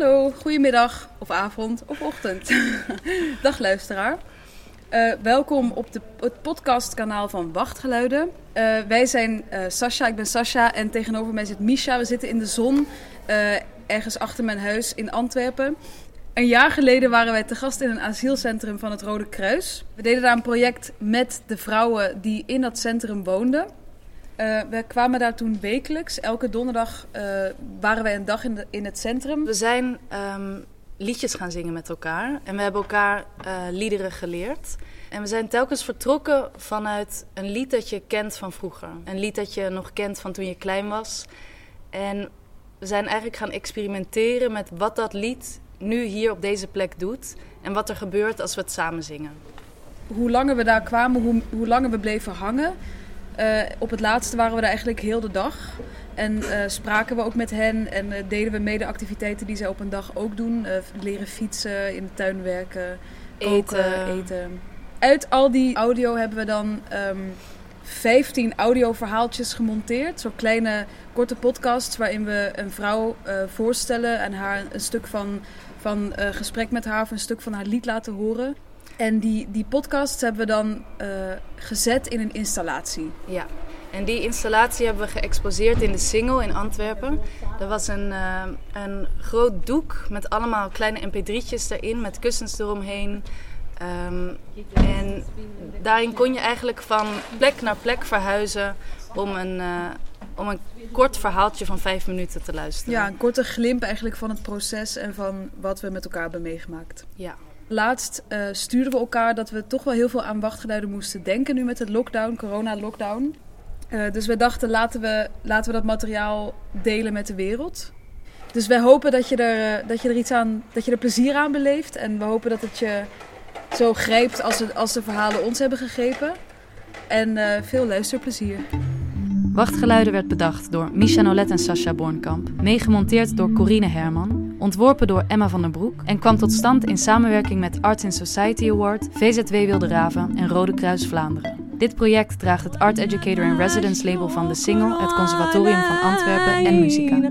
Hallo, goedemiddag of avond of ochtend. Dag luisteraar. Uh, welkom op de, het podcastkanaal van Wachtgeluiden. Uh, wij zijn uh, Sascha, ik ben Sascha en tegenover mij zit Misha. We zitten in de zon ergens achter mijn huis in Antwerpen. Een jaar geleden waren wij te gast in een asielcentrum van het Rode Kruis. We deden daar een project met de vrouwen die in dat centrum woonden. Uh, we kwamen daar toen wekelijks. Elke donderdag uh, waren wij een dag in, de, in het centrum. We zijn um, liedjes gaan zingen met elkaar. En we hebben elkaar uh, liederen geleerd. En we zijn telkens vertrokken vanuit een lied dat je kent van vroeger. Een lied dat je nog kent van toen je klein was. En we zijn eigenlijk gaan experimenteren met wat dat lied nu hier op deze plek doet. En wat er gebeurt als we het samen zingen. Hoe langer we daar kwamen, hoe, hoe langer we bleven hangen. Uh, op het laatste waren we daar eigenlijk heel de dag. En uh, spraken we ook met hen en uh, deden we mede activiteiten die zij op een dag ook doen. leren fietsen, in de tuin werken, koken, eten. eten. Uit al die audio hebben we dan um, 15 audioverhaaltjes gemonteerd. Zo kleine korte podcasts waarin we een vrouw voorstellen en haar een stuk van, van gesprek met haar of een stuk van haar lied laten horen. En die, die podcasts hebben we dan uh, gezet in een installatie. Ja, en die installatie hebben we geëxposeerd in de Single in Antwerpen. Dat was een, uh, een groot doek met allemaal kleine mp3'tjes erin, met kussens eromheen. Um, en daarin kon je eigenlijk van plek naar plek verhuizen om een, uh, om een kort verhaaltje van vijf minuten te luisteren. Ja, een korte glimp eigenlijk van het proces en van wat we met elkaar hebben meegemaakt. Ja. Laatst uh, stuurden we elkaar dat we toch wel heel veel aan wachtgeluiden moesten denken nu met het lockdown, corona-lockdown. Uh, dus we dachten, laten we, laten we dat materiaal delen met de wereld. Dus wij hopen dat je, er, dat je er iets aan, dat je er plezier aan beleeft. En we hopen dat het je zo grijpt als, het, als de verhalen ons hebben gegrepen. En veel luisterplezier. Wachtgeluiden werd bedacht door Misha Nolet en Sascha Bornkamp, meegemonteerd door Corine Herman, ontworpen door Emma van der Broek en kwam tot stand in samenwerking met Arts in Society Award, VZW Wilde Raven en Rode Kruis Vlaanderen. Dit project draagt het Art Educator in Residence label van De Single, het Conservatorium van Antwerpen en Muzika.